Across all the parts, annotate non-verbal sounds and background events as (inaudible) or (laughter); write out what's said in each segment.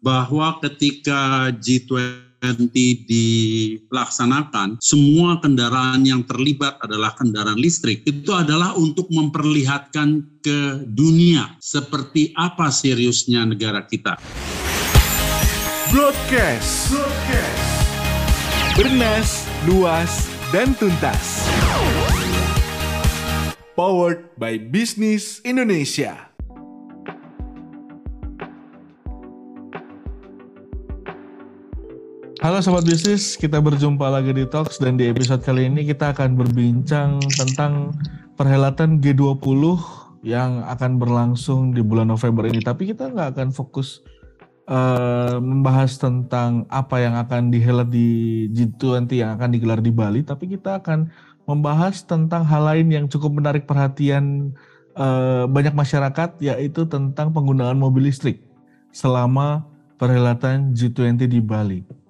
bahwa ketika G20 dilaksanakan, semua kendaraan yang terlibat adalah kendaraan listrik. Itu adalah untuk memperlihatkan ke dunia seperti apa seriusnya negara kita. Broadcast. Broadcast. Bernas, luas, dan tuntas. Powered by Business Indonesia. Halo Sobat Bisnis, kita berjumpa lagi di Talks dan di episode kali ini kita akan berbincang tentang perhelatan G20 yang akan berlangsung di bulan November ini. Tapi kita nggak akan fokus uh, membahas tentang apa yang akan dihelat di G20 yang akan digelar di Bali, tapi kita akan membahas tentang hal lain yang cukup menarik perhatian uh, banyak masyarakat, yaitu tentang penggunaan mobil listrik selama perhelatan G20 di Bali.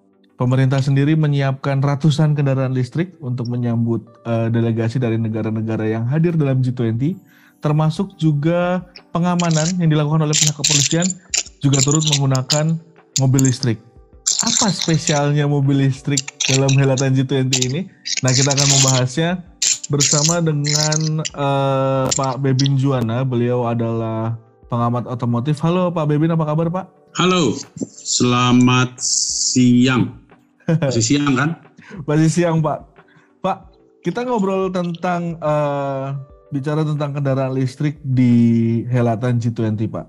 Pemerintah sendiri menyiapkan ratusan kendaraan listrik untuk menyambut uh, delegasi dari negara-negara yang hadir dalam G20, termasuk juga pengamanan yang dilakukan oleh pihak kepolisian juga turut menggunakan mobil listrik. Apa spesialnya mobil listrik dalam helatan G20 ini? Nah, kita akan membahasnya bersama dengan uh, Pak Bebin Juana. Beliau adalah pengamat otomotif. Halo Pak Bebin, apa kabar Pak? Halo, selamat siang. Masih siang kan? (laughs) Masih siang Pak. Pak, kita ngobrol tentang uh, bicara tentang kendaraan listrik di helatan G20 Pak.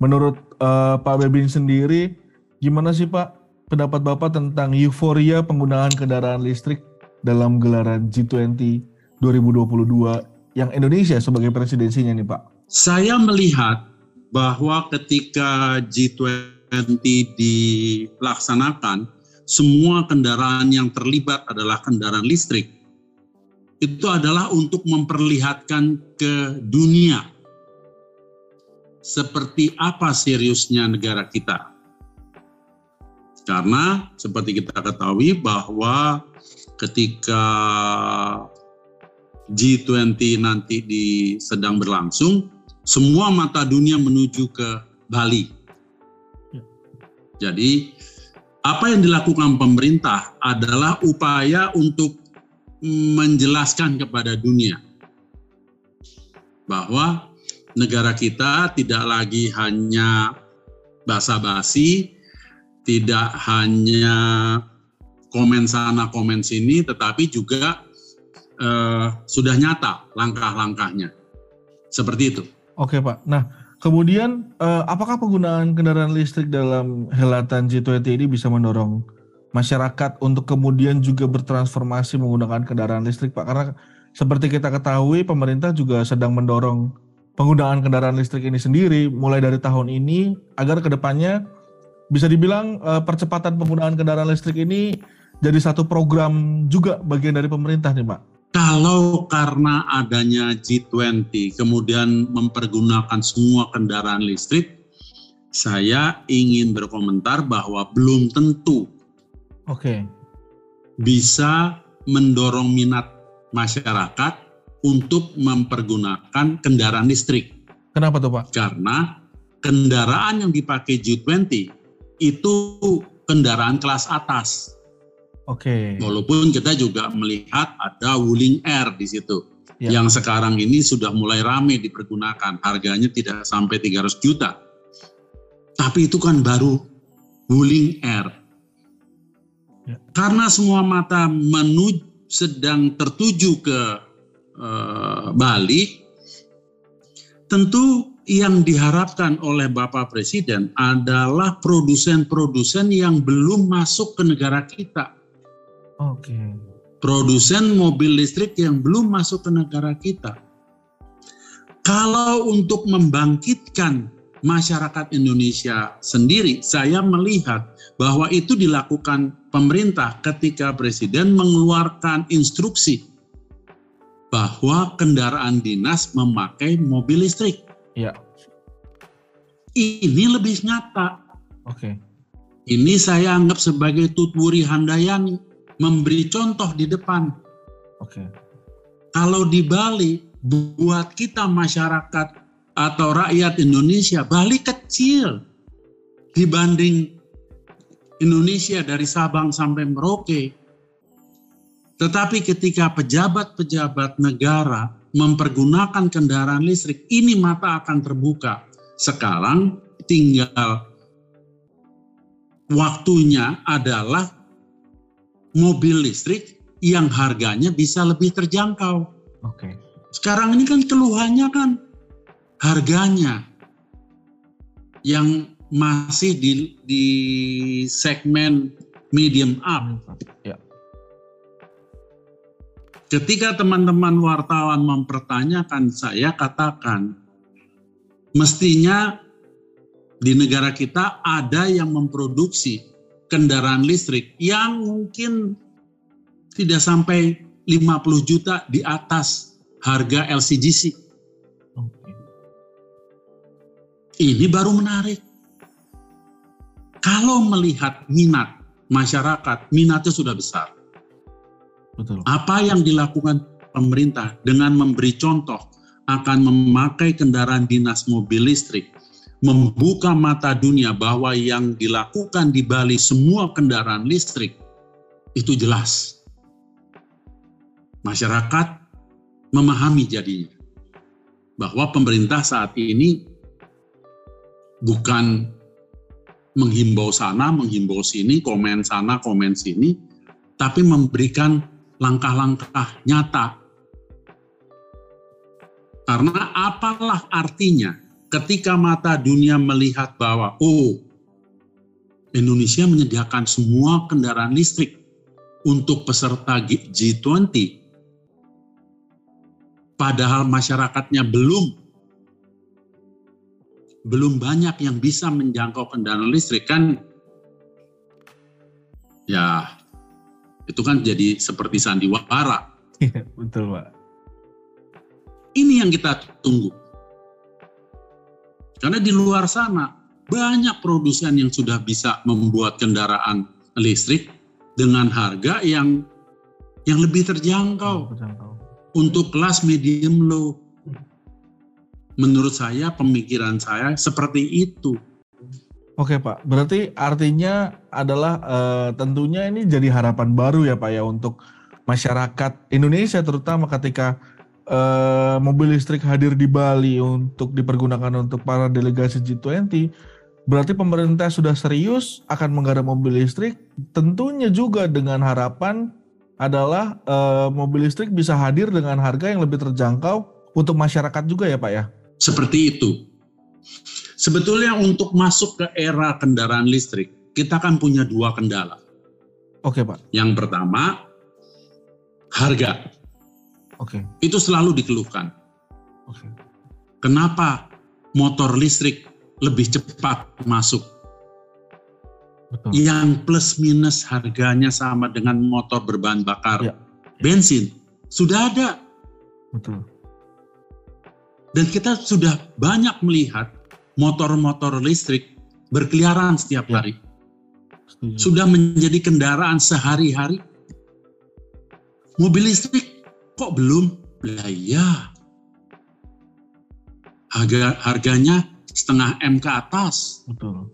Menurut uh, Pak Bebin sendiri, gimana sih Pak pendapat Bapak tentang euforia penggunaan kendaraan listrik dalam gelaran G20 2022 yang Indonesia sebagai presidensinya nih Pak? Saya melihat bahwa ketika G20 dilaksanakan, semua kendaraan yang terlibat adalah kendaraan listrik, itu adalah untuk memperlihatkan ke dunia seperti apa seriusnya negara kita. Karena seperti kita ketahui bahwa ketika G20 nanti di sedang berlangsung, semua mata dunia menuju ke Bali. Ya. Jadi apa yang dilakukan pemerintah adalah upaya untuk menjelaskan kepada dunia bahwa negara kita tidak lagi hanya basa-basi, tidak hanya komen sana komen sini, tetapi juga eh, sudah nyata langkah-langkahnya. Seperti itu. Oke Pak. Nah Kemudian, uh, apakah penggunaan kendaraan listrik dalam helatan G20 ini bisa mendorong masyarakat untuk kemudian juga bertransformasi menggunakan kendaraan listrik, Pak? Karena seperti kita ketahui, pemerintah juga sedang mendorong penggunaan kendaraan listrik ini sendiri mulai dari tahun ini agar ke depannya bisa dibilang uh, percepatan penggunaan kendaraan listrik ini jadi satu program juga bagian dari pemerintah nih, Pak. Kalau karena adanya G20 kemudian mempergunakan semua kendaraan listrik, saya ingin berkomentar bahwa belum tentu Oke. Okay. bisa mendorong minat masyarakat untuk mempergunakan kendaraan listrik. Kenapa tuh Pak? Karena kendaraan yang dipakai G20 itu kendaraan kelas atas Oke. Okay. Walaupun kita juga melihat ada Wuling Air di situ. Ya. Yang sekarang ini sudah mulai ramai dipergunakan. Harganya tidak sampai 300 juta. Tapi itu kan baru Wuling Air. Ya. Karena semua mata menuju sedang tertuju ke uh, Bali, tentu yang diharapkan oleh Bapak Presiden adalah produsen-produsen yang belum masuk ke negara kita Oke. Okay. Produsen mobil listrik yang belum masuk ke negara kita. Kalau untuk membangkitkan masyarakat Indonesia sendiri, saya melihat bahwa itu dilakukan pemerintah ketika presiden mengeluarkan instruksi bahwa kendaraan dinas memakai mobil listrik. Ya. Ini lebih nyata. Oke. Okay. Ini saya anggap sebagai tutwuri handayani memberi contoh di depan. Oke. Okay. Kalau di Bali, buat kita masyarakat atau rakyat Indonesia, Bali kecil. dibanding Indonesia dari Sabang sampai Merauke. Tetapi ketika pejabat-pejabat negara mempergunakan kendaraan listrik, ini mata akan terbuka. Sekarang tinggal waktunya adalah mobil listrik yang harganya bisa lebih terjangkau. Oke. Sekarang ini kan keluhannya kan harganya yang masih di, di segmen medium up. Ya. Ketika teman-teman wartawan mempertanyakan, saya katakan mestinya di negara kita ada yang memproduksi kendaraan listrik yang mungkin tidak sampai 50 juta di atas harga LCGC. Ini baru menarik. Kalau melihat minat masyarakat, minatnya sudah besar. Betul. Apa yang dilakukan pemerintah dengan memberi contoh akan memakai kendaraan dinas mobil listrik, membuka mata dunia bahwa yang dilakukan di Bali semua kendaraan listrik itu jelas. Masyarakat memahami jadinya bahwa pemerintah saat ini bukan menghimbau sana, menghimbau sini, komen sana, komen sini, tapi memberikan langkah-langkah nyata. Karena apalah artinya ketika mata dunia melihat bahwa, oh, Indonesia menyediakan semua kendaraan listrik untuk peserta G20, padahal masyarakatnya belum belum banyak yang bisa menjangkau kendaraan listrik kan ya itu kan jadi seperti sandiwara. Iya, betul, Pak. Ini yang kita tunggu. Karena di luar sana banyak produsen yang sudah bisa membuat kendaraan listrik dengan harga yang yang lebih terjangkau. Terjangkau. Untuk kelas medium low menurut saya pemikiran saya seperti itu. Oke Pak, berarti artinya adalah uh, tentunya ini jadi harapan baru ya Pak ya untuk masyarakat Indonesia terutama ketika uh, mobil listrik hadir di Bali untuk dipergunakan untuk para delegasi G20. Berarti pemerintah sudah serius akan menggarap mobil listrik, tentunya juga dengan harapan adalah uh, mobil listrik bisa hadir dengan harga yang lebih terjangkau untuk masyarakat juga ya Pak ya? Seperti itu. Sebetulnya untuk masuk ke era kendaraan listrik, kita kan punya dua kendala. Oke Pak. Yang pertama, harga. Oke. Itu selalu dikeluhkan. Oke. Kenapa motor listrik lebih cepat masuk? Betul. Yang plus minus harganya sama dengan motor berbahan bakar Ya. bensin. Sudah ada. Betul. Dan kita sudah banyak melihat motor-motor listrik berkeliaran setiap Ya. hari. Setuju. Sudah menjadi kendaraan sehari-hari. Mobil listrik kok belum? Lah iya. Harga, harganya setengah M ke atas. Betul.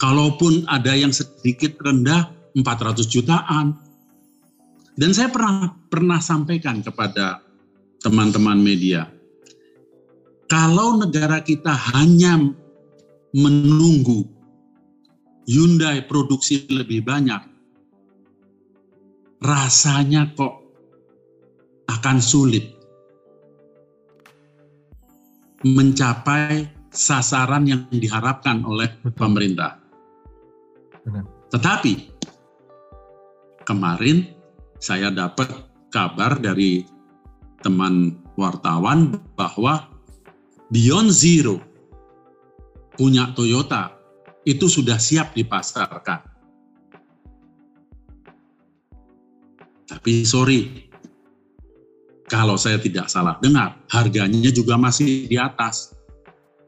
Kalaupun ada yang sedikit rendah 400 jutaan. Dan saya pernah pernah sampaikan kepada teman-teman media, kalau negara kita hanya menunggu Hyundai produksi lebih banyak, rasanya kok akan sulit mencapai sasaran yang diharapkan oleh pemerintah. Benar. Tetapi kemarin saya dapat kabar dari teman wartawan bahwa Beyond Zero punya Toyota itu sudah siap dipasarkan. Tapi sorry, kalau saya tidak salah dengar, harganya juga masih di atas.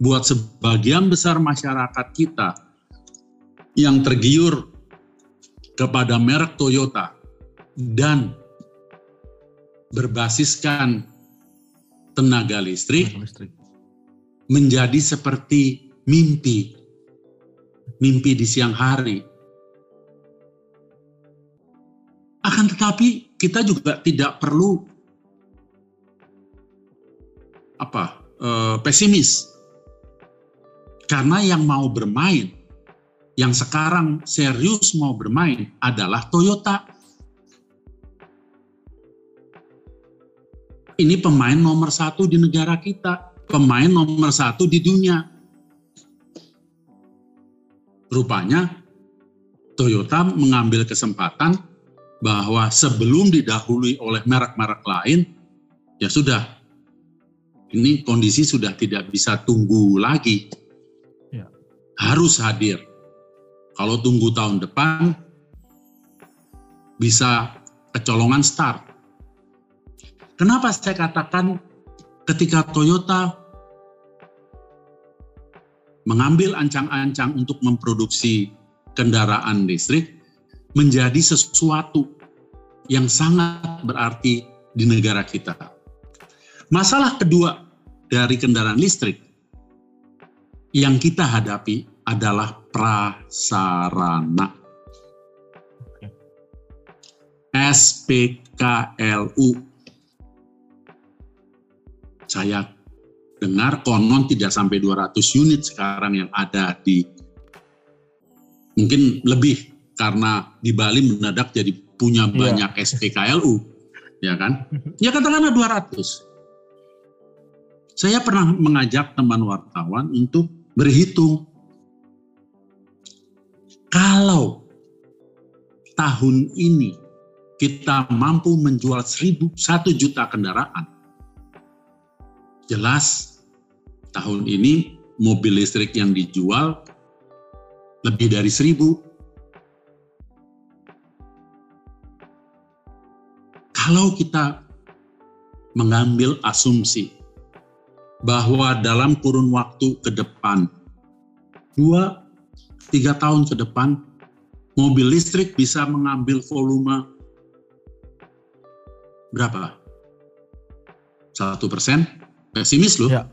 Buat sebagian besar masyarakat kita yang tergiur kepada merek Toyota dan berbasiskan tenaga listrik Listrik. menjadi seperti mimpi. mimpi di siang hari. Akan tetapi kita juga tidak perlu apa eh, pesimis karena yang mau bermain, yang sekarang serius mau bermain adalah Toyota. Ini pemain nomor satu di negara kita, pemain nomor satu di dunia. Rupanya Toyota mengambil kesempatan bahwa sebelum didahului oleh merek-merek lain, ya sudah, ini kondisi sudah tidak bisa tunggu lagi. Ya. Harus hadir. Kalau tunggu tahun depan, bisa kecolongan start. Kenapa saya katakan ketika Toyota mengambil ancang-ancang untuk memproduksi kendaraan listrik, menjadi sesuatu yang sangat berarti di negara kita. Masalah kedua dari kendaraan listrik yang kita hadapi adalah prasarana. SPKLU. Saya dengar konon tidak sampai 200 unit sekarang yang ada di mungkin lebih karena di Bali mendadak jadi punya iya. banyak yeah. SPKLU, ya kan? Ya katakanlah 200. Saya pernah mengajak teman wartawan untuk berhitung. Kalau tahun ini kita mampu menjual seribu satu juta kendaraan, jelas tahun ini mobil listrik yang dijual lebih dari seribu. Kalau kita mengambil asumsi bahwa dalam kurun waktu ke depan, dua, tiga tahun ke depan, mobil listrik bisa mengambil volume berapa? Satu persen? Pesimis loh. Ya,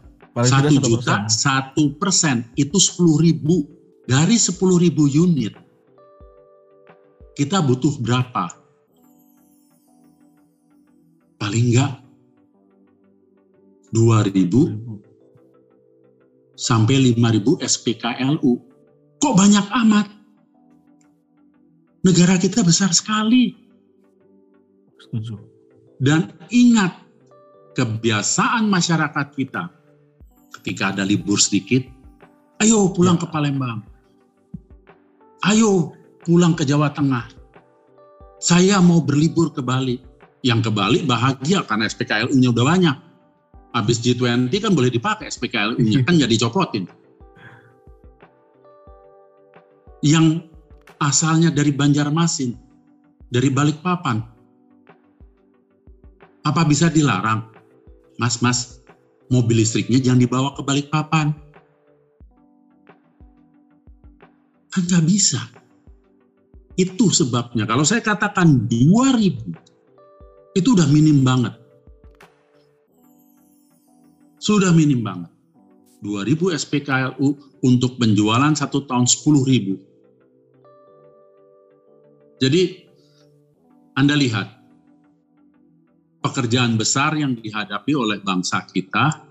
satu juta, satu persen itu sepuluh ribu. Dari sepuluh ribu unit, kita butuh berapa? paling enggak 2000 sampai 5000 SPKLU. Kok banyak amat? Negara kita besar sekali. Setuju. Dan ingat kebiasaan masyarakat kita ketika ada libur sedikit, ayo pulang ya. ke Palembang. Ayo pulang ke Jawa Tengah. Saya mau berlibur ke Bali yang ke Bali bahagia karena SPKLU-nya udah banyak. Habis G20 kan boleh dipakai SPKLU-nya, kan jadi copotin. Yang asalnya dari Banjarmasin, dari Balikpapan, apa bisa dilarang? Mas, mas, mobil listriknya jangan dibawa ke Balikpapan. Kan nggak bisa. Itu sebabnya. Kalau saya katakan 2000 itu udah minim banget. Sudah minim banget. 2000 SPKLU untuk penjualan satu tahun 10 ribu. Jadi Anda lihat pekerjaan besar yang dihadapi oleh bangsa kita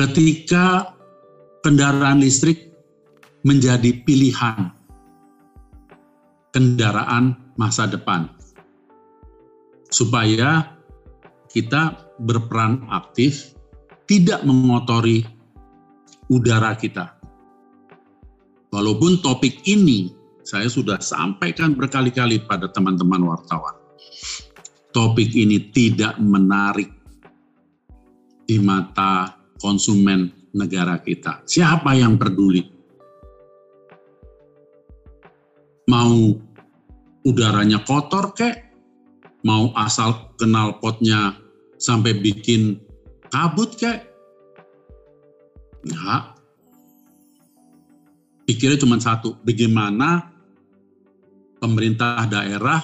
ketika kendaraan listrik menjadi pilihan kendaraan masa depan supaya kita berperan aktif tidak mengotori udara kita. Walaupun topik ini saya sudah sampaikan berkali-kali pada teman-teman wartawan. Topik ini tidak menarik di mata konsumen negara kita. Siapa yang peduli? Mau udaranya kotor kek, mau asal kenal potnya sampai bikin kabut kayak enggak pikirnya cuma satu bagaimana pemerintah daerah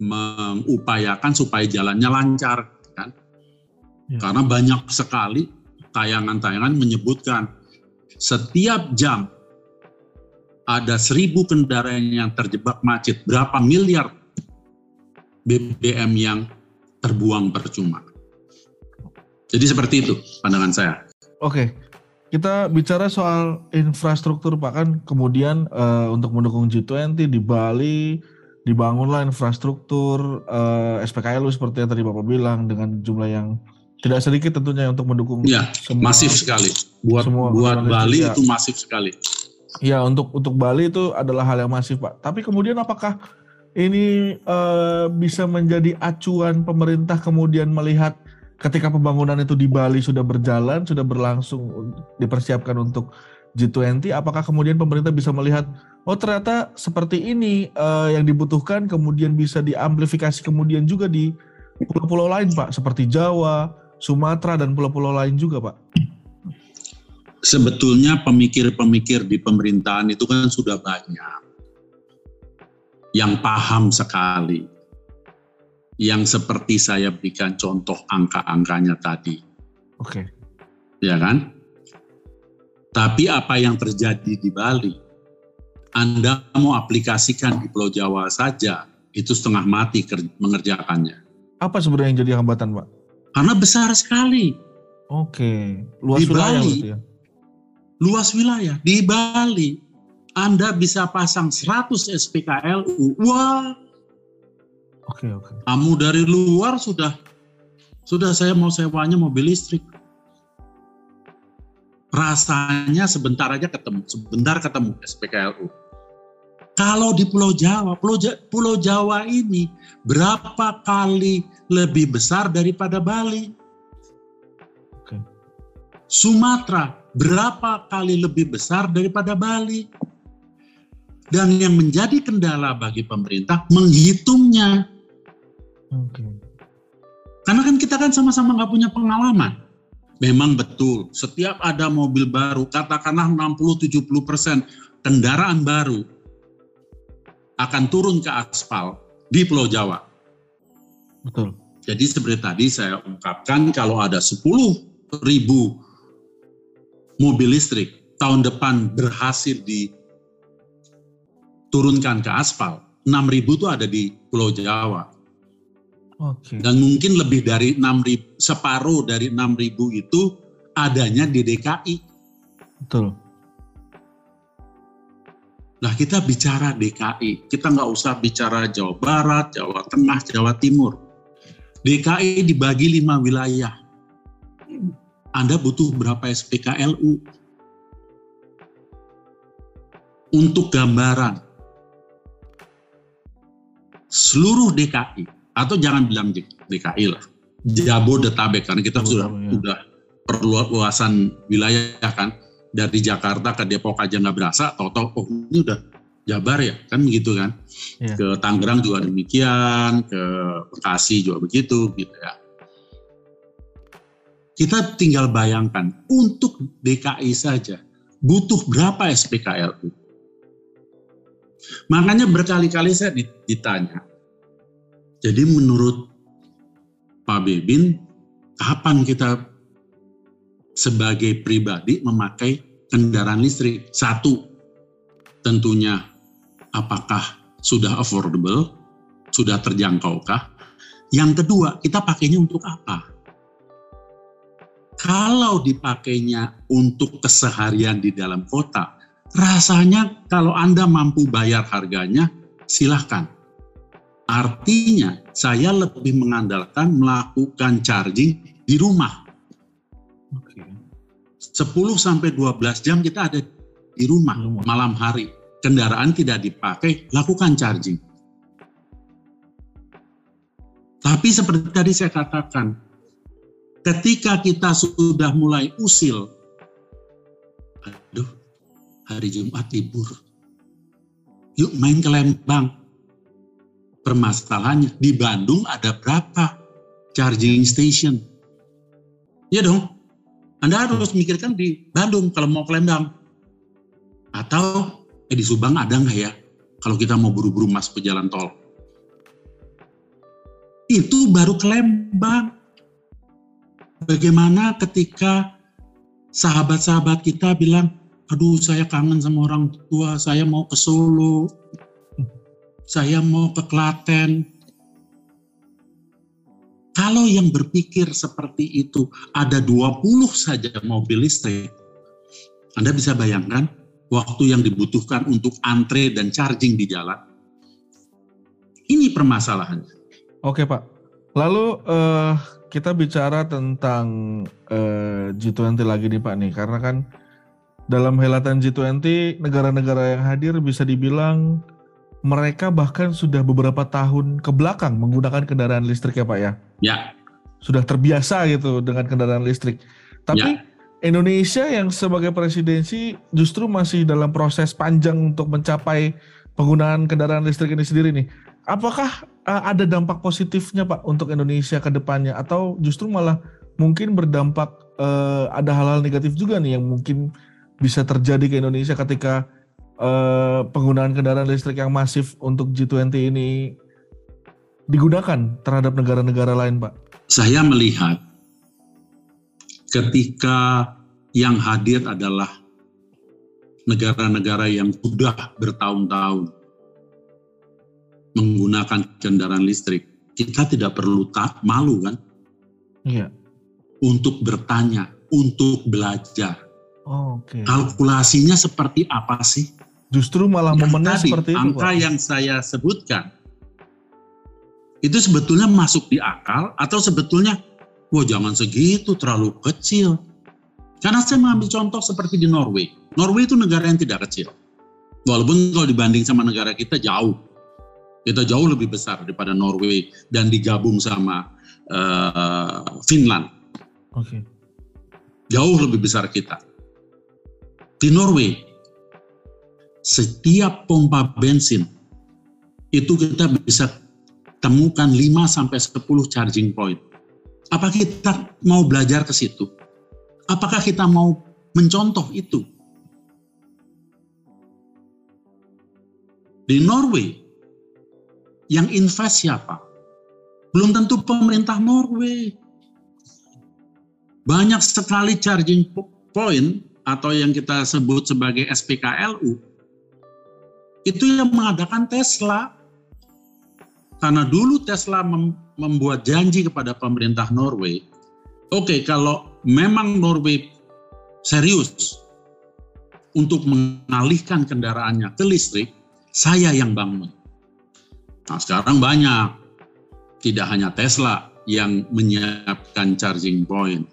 mengupayakan supaya jalannya lancar kan ya. karena banyak sekali tayangan-tayangan menyebutkan setiap jam ada seribu kendaraan yang terjebak macet, berapa miliar BBM yang terbuang percuma. Jadi seperti itu pandangan saya. Oke, kita bicara soal infrastruktur Pak kan kemudian uh, untuk mendukung G20 di Bali dibangunlah infrastruktur uh, eh, SPKLU seperti yang tadi Bapak bilang dengan jumlah yang tidak sedikit tentunya untuk mendukung. Ya, semua, masif sekali. Buat semua buat Bali ya. itu masif sekali. Ya, untuk untuk Bali itu adalah hal yang masif, Pak. Tapi kemudian apakah ini uh, bisa menjadi acuan pemerintah kemudian melihat ketika pembangunan itu di Bali sudah berjalan, sudah berlangsung, dipersiapkan untuk G20, apakah kemudian pemerintah bisa melihat, oh ternyata seperti ini uh, yang dibutuhkan, kemudian bisa diamplifikasi kemudian juga di pulau-pulau lain, Pak, seperti Jawa, Sumatera, dan pulau-pulau lain juga, Pak? Sebetulnya pemikir-pemikir di pemerintahan itu kan sudah banyak yang paham sekali yang seperti saya berikan contoh angka-angkanya tadi. Oke. Okay. Ya kan? Tapi apa yang terjadi di Bali, Anda mau aplikasikan di Pulau Jawa saja, itu setengah mati mengerjakannya. Apa sebenarnya yang jadi hambatan, Pak? Karena besar sekali. Oke, luas di wilayah Bali, ya? Luas wilayah. Di Bali, Anda bisa pasang 100 SPKLU. Wah, Oke okay, oke. Okay. Kamu dari luar sudah sudah saya mau sewanya mobil listrik. Rasanya sebentar aja ketemu, sebentar ketemu SPKLU. Kalau di Pulau Jawa, Pulau, Jawa, Pulau Jawa ini berapa kali lebih besar daripada Bali? Sumatera berapa kali lebih besar daripada Bali? Dan yang menjadi kendala bagi pemerintah menghitungnya Okay. Karena kan kita kan sama-sama nggak punya pengalaman. Memang betul, setiap ada mobil baru, katakanlah 60-70 persen kendaraan baru akan turun ke aspal di Pulau Jawa. Betul. Jadi seperti tadi saya ungkapkan kalau ada 10 ribu mobil listrik tahun depan berhasil diturunkan ke aspal, 6 ribu itu ada di Pulau Jawa. Okay. Dan mungkin lebih dari 6 ribu, separuh dari 6 ribu itu adanya di DKI. Betul. Nah kita bicara DKI, kita nggak usah bicara Jawa Barat, Jawa Tengah, Jawa Timur. DKI dibagi lima wilayah. Anda butuh berapa SPKLU? Untuk gambaran, seluruh DKI atau jangan bilang DKI lah, Jabodetabek karena kita sudah ya. sudah perluasan wilayah kan dari Jakarta ke Depok aja nggak berasa, toto oh ini udah Jabar ya kan begitu kan, ya. ke Tangerang juga demikian, ke Bekasi juga begitu gitu ya. Kita tinggal bayangkan untuk DKI saja butuh berapa SPKLU. Makanya berkali-kali saya ditanya, jadi menurut Pak Bebin, kapan kita sebagai pribadi memakai kendaraan listrik? Satu, tentunya apakah sudah affordable, sudah terjangkaukah? Yang kedua, kita pakainya untuk apa? Kalau dipakainya untuk keseharian di dalam kota, rasanya kalau Anda mampu bayar harganya, silahkan Artinya saya lebih mengandalkan melakukan charging di rumah. Oke. 10 sampai 12 jam kita ada di rumah, rumah malam hari. Kendaraan tidak dipakai, lakukan charging. Tapi seperti tadi saya katakan, ketika kita sudah mulai usil, aduh, hari Jumat libur, yuk main ke Lembang, Permasalahannya di Bandung ada berapa charging station? Ya dong. Anda harus mikirkan di Bandung kalau mau ke Lembang. Atau eh di Subang ada nggak ya? Kalau kita mau buru-buru masuk ke jalan tol. Itu baru ke Lembang. Bagaimana ketika sahabat-sahabat kita bilang, aduh saya kangen sama orang tua, saya mau ke Solo, saya mau ke Klaten. Kalau yang berpikir seperti itu ada 20 saja mobil listrik, Anda bisa bayangkan waktu yang dibutuhkan untuk antre dan charging di jalan. Ini permasalahannya. Oke Pak. Lalu uh, kita bicara tentang uh, G20 lagi nih Pak nih, karena kan dalam helatan G20 negara-negara yang hadir bisa dibilang mereka bahkan sudah beberapa tahun ke belakang menggunakan kendaraan listrik ya Pak ya. Ya. Sudah terbiasa gitu dengan kendaraan listrik. Tapi ya. Indonesia yang sebagai presidensi justru masih dalam proses panjang untuk mencapai penggunaan kendaraan listrik ini sendiri nih. Apakah uh, ada dampak positifnya Pak untuk Indonesia ke depannya atau justru malah mungkin berdampak uh, ada hal-hal negatif juga nih yang mungkin bisa terjadi ke Indonesia ketika uh, penggunaan kendaraan listrik yang masif untuk G20 ini digunakan terhadap negara-negara lain Pak? Saya melihat ketika yang hadir adalah negara-negara yang sudah bertahun-tahun menggunakan kendaraan listrik, kita tidak perlu tak malu kan? Iya. Untuk bertanya, untuk belajar. Oh, Oke. Okay. Kalkulasinya seperti apa sih? Justru malah yang momennya tadi, seperti itu. Angka yang saya sebutkan itu sebetulnya masuk di akal atau sebetulnya wah jangan segitu, terlalu kecil. Karena saya mengambil contoh seperti di Norway. Norway itu negara yang tidak kecil. Walaupun kalau dibanding sama negara kita jauh. Kita jauh lebih besar daripada Norway dan digabung sama uh, Finland. Oke. Okay. Jauh lebih besar kita. Di Norway, setiap pompa bensin itu kita bisa temukan 5 sampai 10 charging point. Apa kita mau belajar ke situ? Apakah kita mau mencontoh itu? Di Norway, yang invest siapa? Belum tentu pemerintah Norway. Banyak sekali charging point atau yang kita sebut sebagai SPKLU, itu yang mengadakan Tesla. Karena dulu Tesla membuat janji kepada pemerintah Norway, oke okay, kalau memang Norway serius untuk mengalihkan kendaraannya ke listrik, saya yang bangun. Nah sekarang banyak, tidak hanya Tesla yang menyiapkan charging point.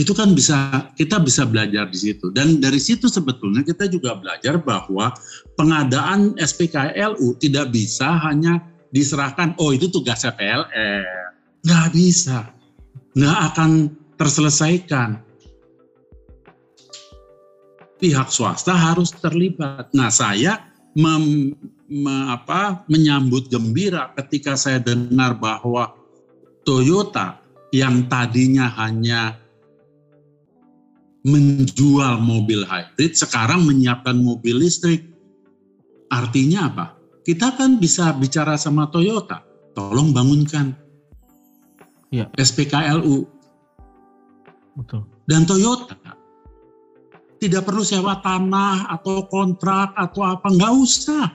Itu kan bisa kita bisa belajar di situ dan dari situ sebetulnya kita juga belajar bahwa pengadaan SPKLU tidak bisa hanya diserahkan, oh itu tugasnya PLN. Nggak bisa. Nggak akan terselesaikan. Pihak swasta harus terlibat. Nah saya mem, me, apa, menyambut gembira ketika saya dengar bahwa Toyota yang tadinya hanya menjual mobil hybrid sekarang menyiapkan mobil listrik. Artinya apa? kita kan bisa bicara sama Toyota, tolong bangunkan ya. SPKLU. Betul. Dan Toyota tidak perlu sewa tanah atau kontrak atau apa, nggak usah.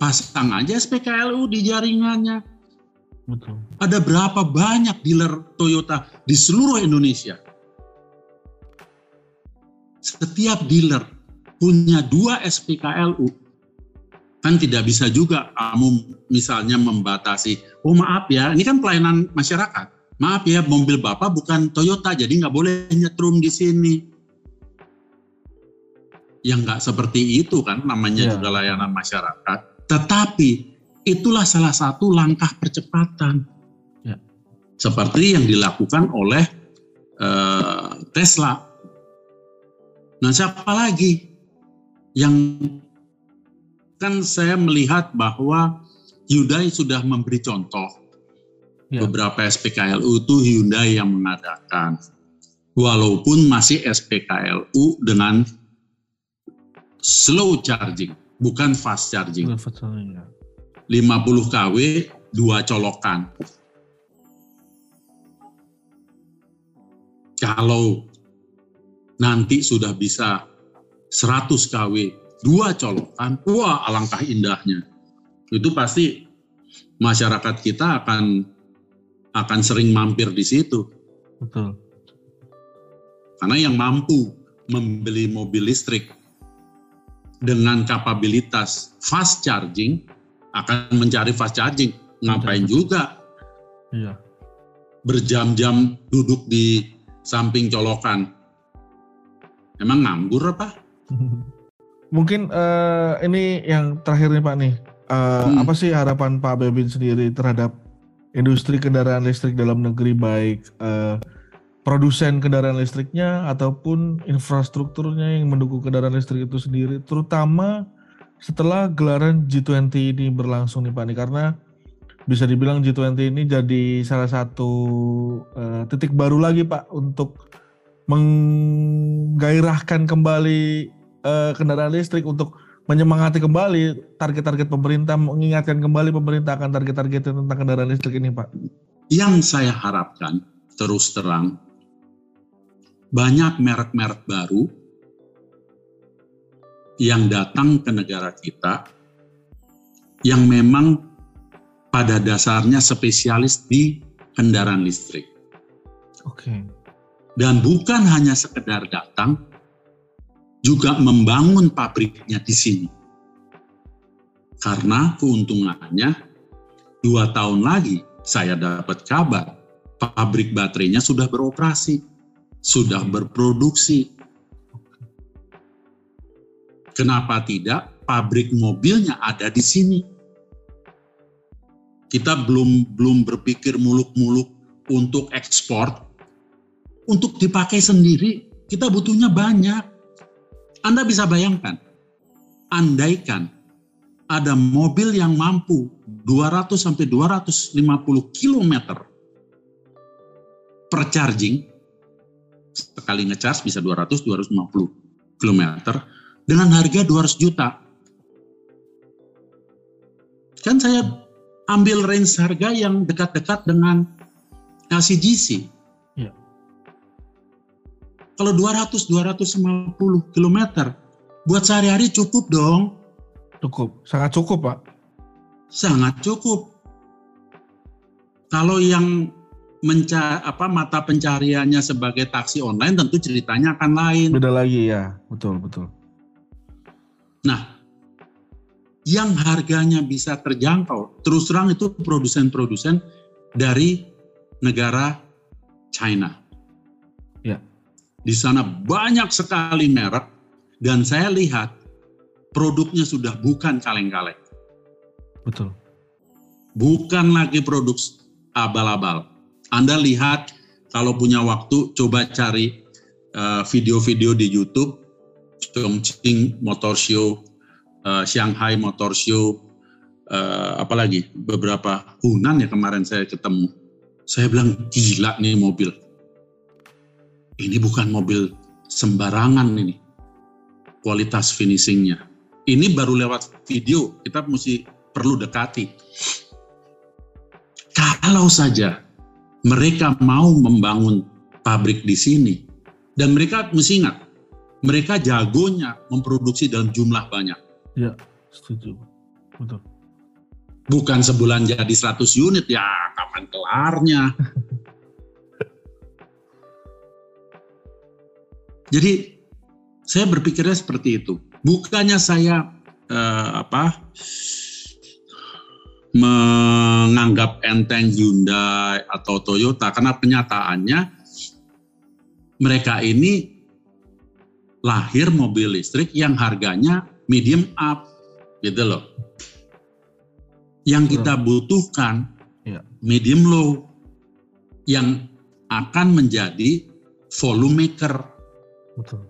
Pasang aja SPKLU di jaringannya. Betul. Ada berapa banyak dealer Toyota di seluruh Indonesia? Setiap dealer punya dua SPKLU kan tidak bisa juga kamu misalnya membatasi, oh maaf ya, ini kan pelayanan masyarakat. Maaf ya, mobil Bapak bukan Toyota, jadi nggak boleh nyetrum di sini. Yang nggak seperti itu kan, namanya yeah. juga layanan masyarakat. Tetapi itulah salah satu langkah percepatan. Yeah. Seperti yang dilakukan oleh uh, Tesla. Nah siapa lagi yang kan saya melihat bahwa Hyundai sudah memberi contoh. Ya. Beberapa SPKLU itu Hyundai yang mengadakan. Walaupun masih SPKLU dengan slow charging, bukan fast charging. 50 kW, dua colokan. Kalau nanti sudah bisa 100 kW, dua colokan, wah alangkah indahnya. Itu pasti masyarakat kita akan akan sering mampir di situ. Betul. Karena yang mampu membeli mobil listrik dengan kapabilitas fast charging akan mencari fast charging. Ngapain juga? Iya. Berjam-jam duduk di samping colokan. Emang nganggur apa? (laughs) Mungkin uh, ini yang terakhir nih Pak nih. Uh, hmm. Apa sih harapan Pak Bebin sendiri terhadap industri kendaraan listrik dalam negeri baik uh, produsen kendaraan listriknya ataupun infrastrukturnya yang mendukung kendaraan listrik itu sendiri, terutama setelah gelaran G20 ini berlangsung nih Pak nih karena bisa dibilang G20 ini jadi salah satu uh, titik baru lagi Pak untuk menggairahkan kembali uh, kendaraan listrik untuk menyemangati kembali target-target pemerintah, mengingatkan kembali pemerintah akan target-target tentang kendaraan listrik ini, Pak? Yang saya harapkan, terus terang, banyak merek-merek baru yang datang ke negara kita yang memang pada dasarnya spesialis di kendaraan listrik. Oke. Okay. Dan bukan hanya sekedar datang, juga membangun pabriknya di sini. Karena keuntungannya dua tahun lagi saya dapat kabar pabrik baterainya sudah beroperasi, sudah berproduksi. Kenapa tidak pabrik mobilnya ada di sini? Kita belum belum berpikir muluk-muluk untuk ekspor, untuk dipakai sendiri kita butuhnya banyak. Anda bisa bayangkan, andaikan ada mobil yang mampu 200 sampai 250 km per charging, sekali ngecas bisa 200 250 km dengan harga 200 juta. Kan saya ambil range harga yang dekat-dekat dengan LCGC. Kalau 200-250 km, buat sehari-hari cukup dong. Cukup, sangat cukup Pak. Sangat cukup. Kalau yang menca apa mata pencariannya sebagai taksi online tentu ceritanya akan lain. Beda lagi ya, betul betul. Nah, yang harganya bisa terjangkau, terus terang itu produsen-produsen dari negara China. Di sana banyak sekali merek dan saya lihat produknya sudah bukan kaleng-kaleng. Betul. Bukan lagi produk abal-abal. Anda lihat kalau punya waktu coba cari eh, video-video uh, di YouTube Chongqing Motor Show, uh, Shanghai Motor Show, uh, apalagi beberapa Hunan ya kemarin saya ketemu. Saya bilang gila nih mobil ini bukan mobil sembarangan ini kualitas finishingnya. Ini baru lewat video, kita mesti perlu dekati. Kalau saja mereka mau membangun pabrik di sini, dan mereka mesti ingat, mereka jagonya memproduksi dalam jumlah banyak. Ya, setuju. Betul. Bukan sebulan jadi 100 unit, ya kapan kelarnya. Jadi saya berpikirnya seperti itu. Bukannya saya uh, apa menganggap enteng Hyundai atau Toyota karena penyataannya mereka ini lahir mobil listrik yang harganya medium up gitu loh. Yang kita butuhkan ya. medium low yang akan menjadi volume maker Betul.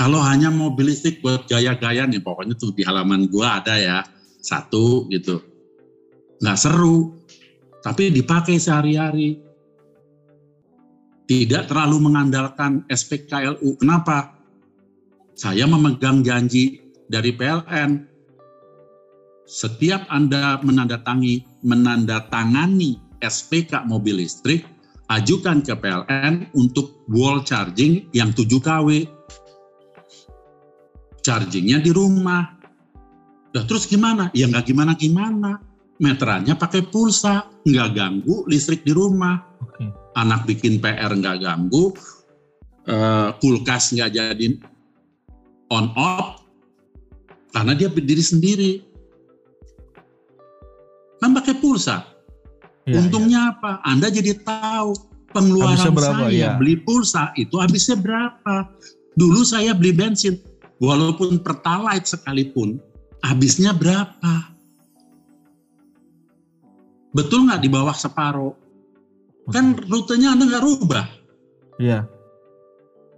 Kalau hanya mobil listrik buat gaya-gaya nih, pokoknya tuh di halaman gua ada ya satu gitu, nggak seru, tapi dipakai sehari-hari. Tidak terlalu mengandalkan SPKLU. Kenapa? Saya memegang janji dari PLN. Setiap Anda menandatangani, menandatangani SPK mobil listrik, ajukan ke PLN untuk wall charging yang 7 kW. Chargingnya di rumah. Nah, terus gimana? Ya nggak gimana-gimana. Meterannya pakai pulsa, nggak ganggu listrik di rumah. Okay. Anak bikin PR nggak ganggu, uh, kulkas nggak jadi on off, karena dia berdiri sendiri. Kan pakai pulsa. Ya, Untungnya ya. apa? Anda jadi tahu pengeluaran berapa, saya ya? beli pulsa itu habisnya berapa. Dulu saya beli bensin, walaupun pertalite sekalipun, habisnya berapa. Betul nggak di bawah separuh? Kan rutenya Anda nggak rubah. Iya.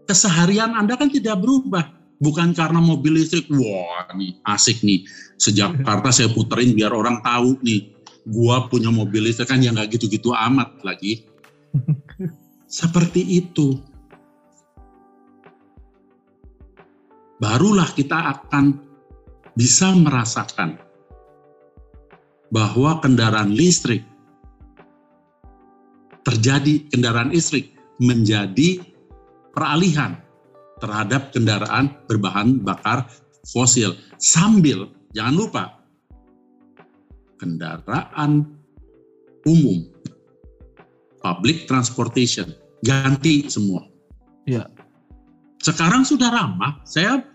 Keseharian Anda kan tidak berubah bukan karena mobil listrik wah nih asik nih sejak (laughs) Jakarta saya puterin biar orang tahu nih gua punya mobil listrik kan yang nggak gitu-gitu amat lagi (laughs) seperti itu barulah kita akan bisa merasakan bahwa kendaraan listrik terjadi kendaraan listrik menjadi peralihan terhadap kendaraan berbahan bakar fosil. Sambil, jangan lupa, kendaraan umum, public transportation, ganti semua. Ya. Sekarang sudah ramah, saya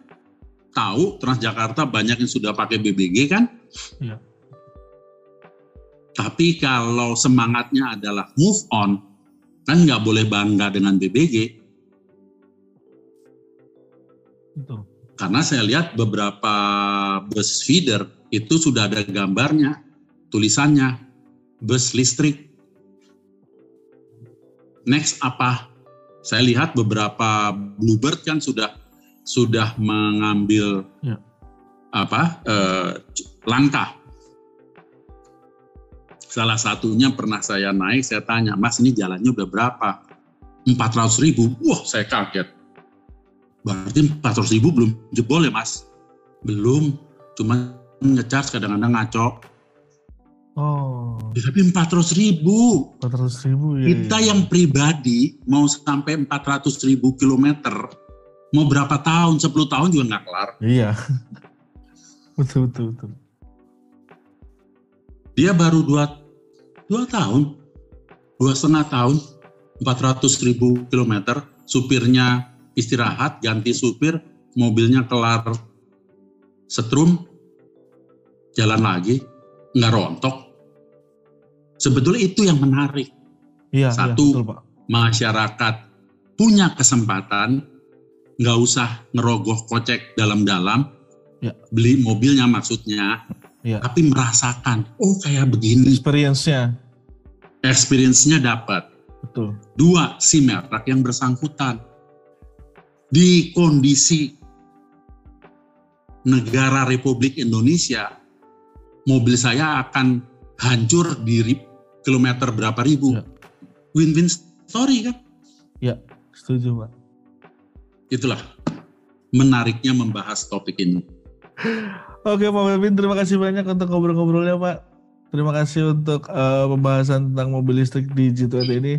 tahu Transjakarta banyak yang sudah pakai BBG kan? Ya. Tapi kalau semangatnya adalah move on, kan nggak boleh bangga dengan BBG, Betul. Karena saya lihat beberapa bus feeder itu sudah ada gambarnya, tulisannya bus listrik. Next apa? Saya lihat beberapa Bluebird kan sudah sudah mengambil ya. apa eh, langkah. Salah satunya pernah saya naik, saya tanya, Mas ini jalannya udah berapa? 400 ribu. Wah, saya kaget Berarti 400 ribu belum jebol ya mas? Belum, cuma ngecas kadang-kadang ngaco. Oh. Ya, tapi 400 ribu. 400 ribu ya. Kita ya. yang pribadi mau sampai 400 ribu kilometer, mau berapa tahun, 10 tahun juga nggak kelar. Iya. (laughs) betul, betul, betul. Dia baru dua, dua tahun, dua setengah tahun, 400 ribu kilometer, supirnya istirahat, ganti supir, mobilnya kelar setrum, jalan lagi, nggak rontok. Sebetulnya itu yang menarik. Iya, Satu, iya, betul, Pak. masyarakat punya kesempatan, nggak usah ngerogoh kocek dalam-dalam, ya. beli mobilnya maksudnya, ya. tapi merasakan, oh kayak begini. Experience-nya. Experience-nya dapat. Betul. Dua, si merek yang bersangkutan di kondisi negara Republik Indonesia, mobil saya akan hancur di kilometer berapa ribu. Ya. Win-win story kan? Ya, setuju Pak. Itulah menariknya membahas topik ini. Oke Pak Bebin, terima kasih banyak untuk ngobrol-ngobrolnya Pak. Terima kasih untuk uh, pembahasan tentang mobil listrik di G20 ini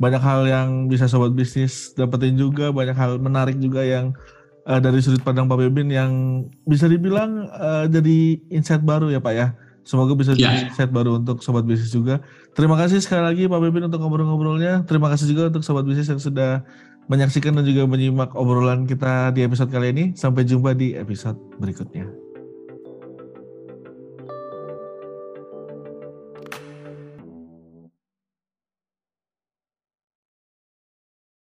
banyak hal yang bisa sobat bisnis dapetin juga, banyak hal menarik juga yang uh, dari sudut pandang Pak Bebin yang bisa dibilang uh, jadi insight baru ya Pak ya. Semoga bisa yeah. jadi insight baru untuk sobat bisnis juga. Terima kasih sekali lagi Pak Bebin untuk ngobrol-ngobrolnya. Terima kasih juga untuk sobat bisnis yang sudah menyaksikan dan juga menyimak obrolan kita di episode kali ini. Sampai jumpa di episode berikutnya.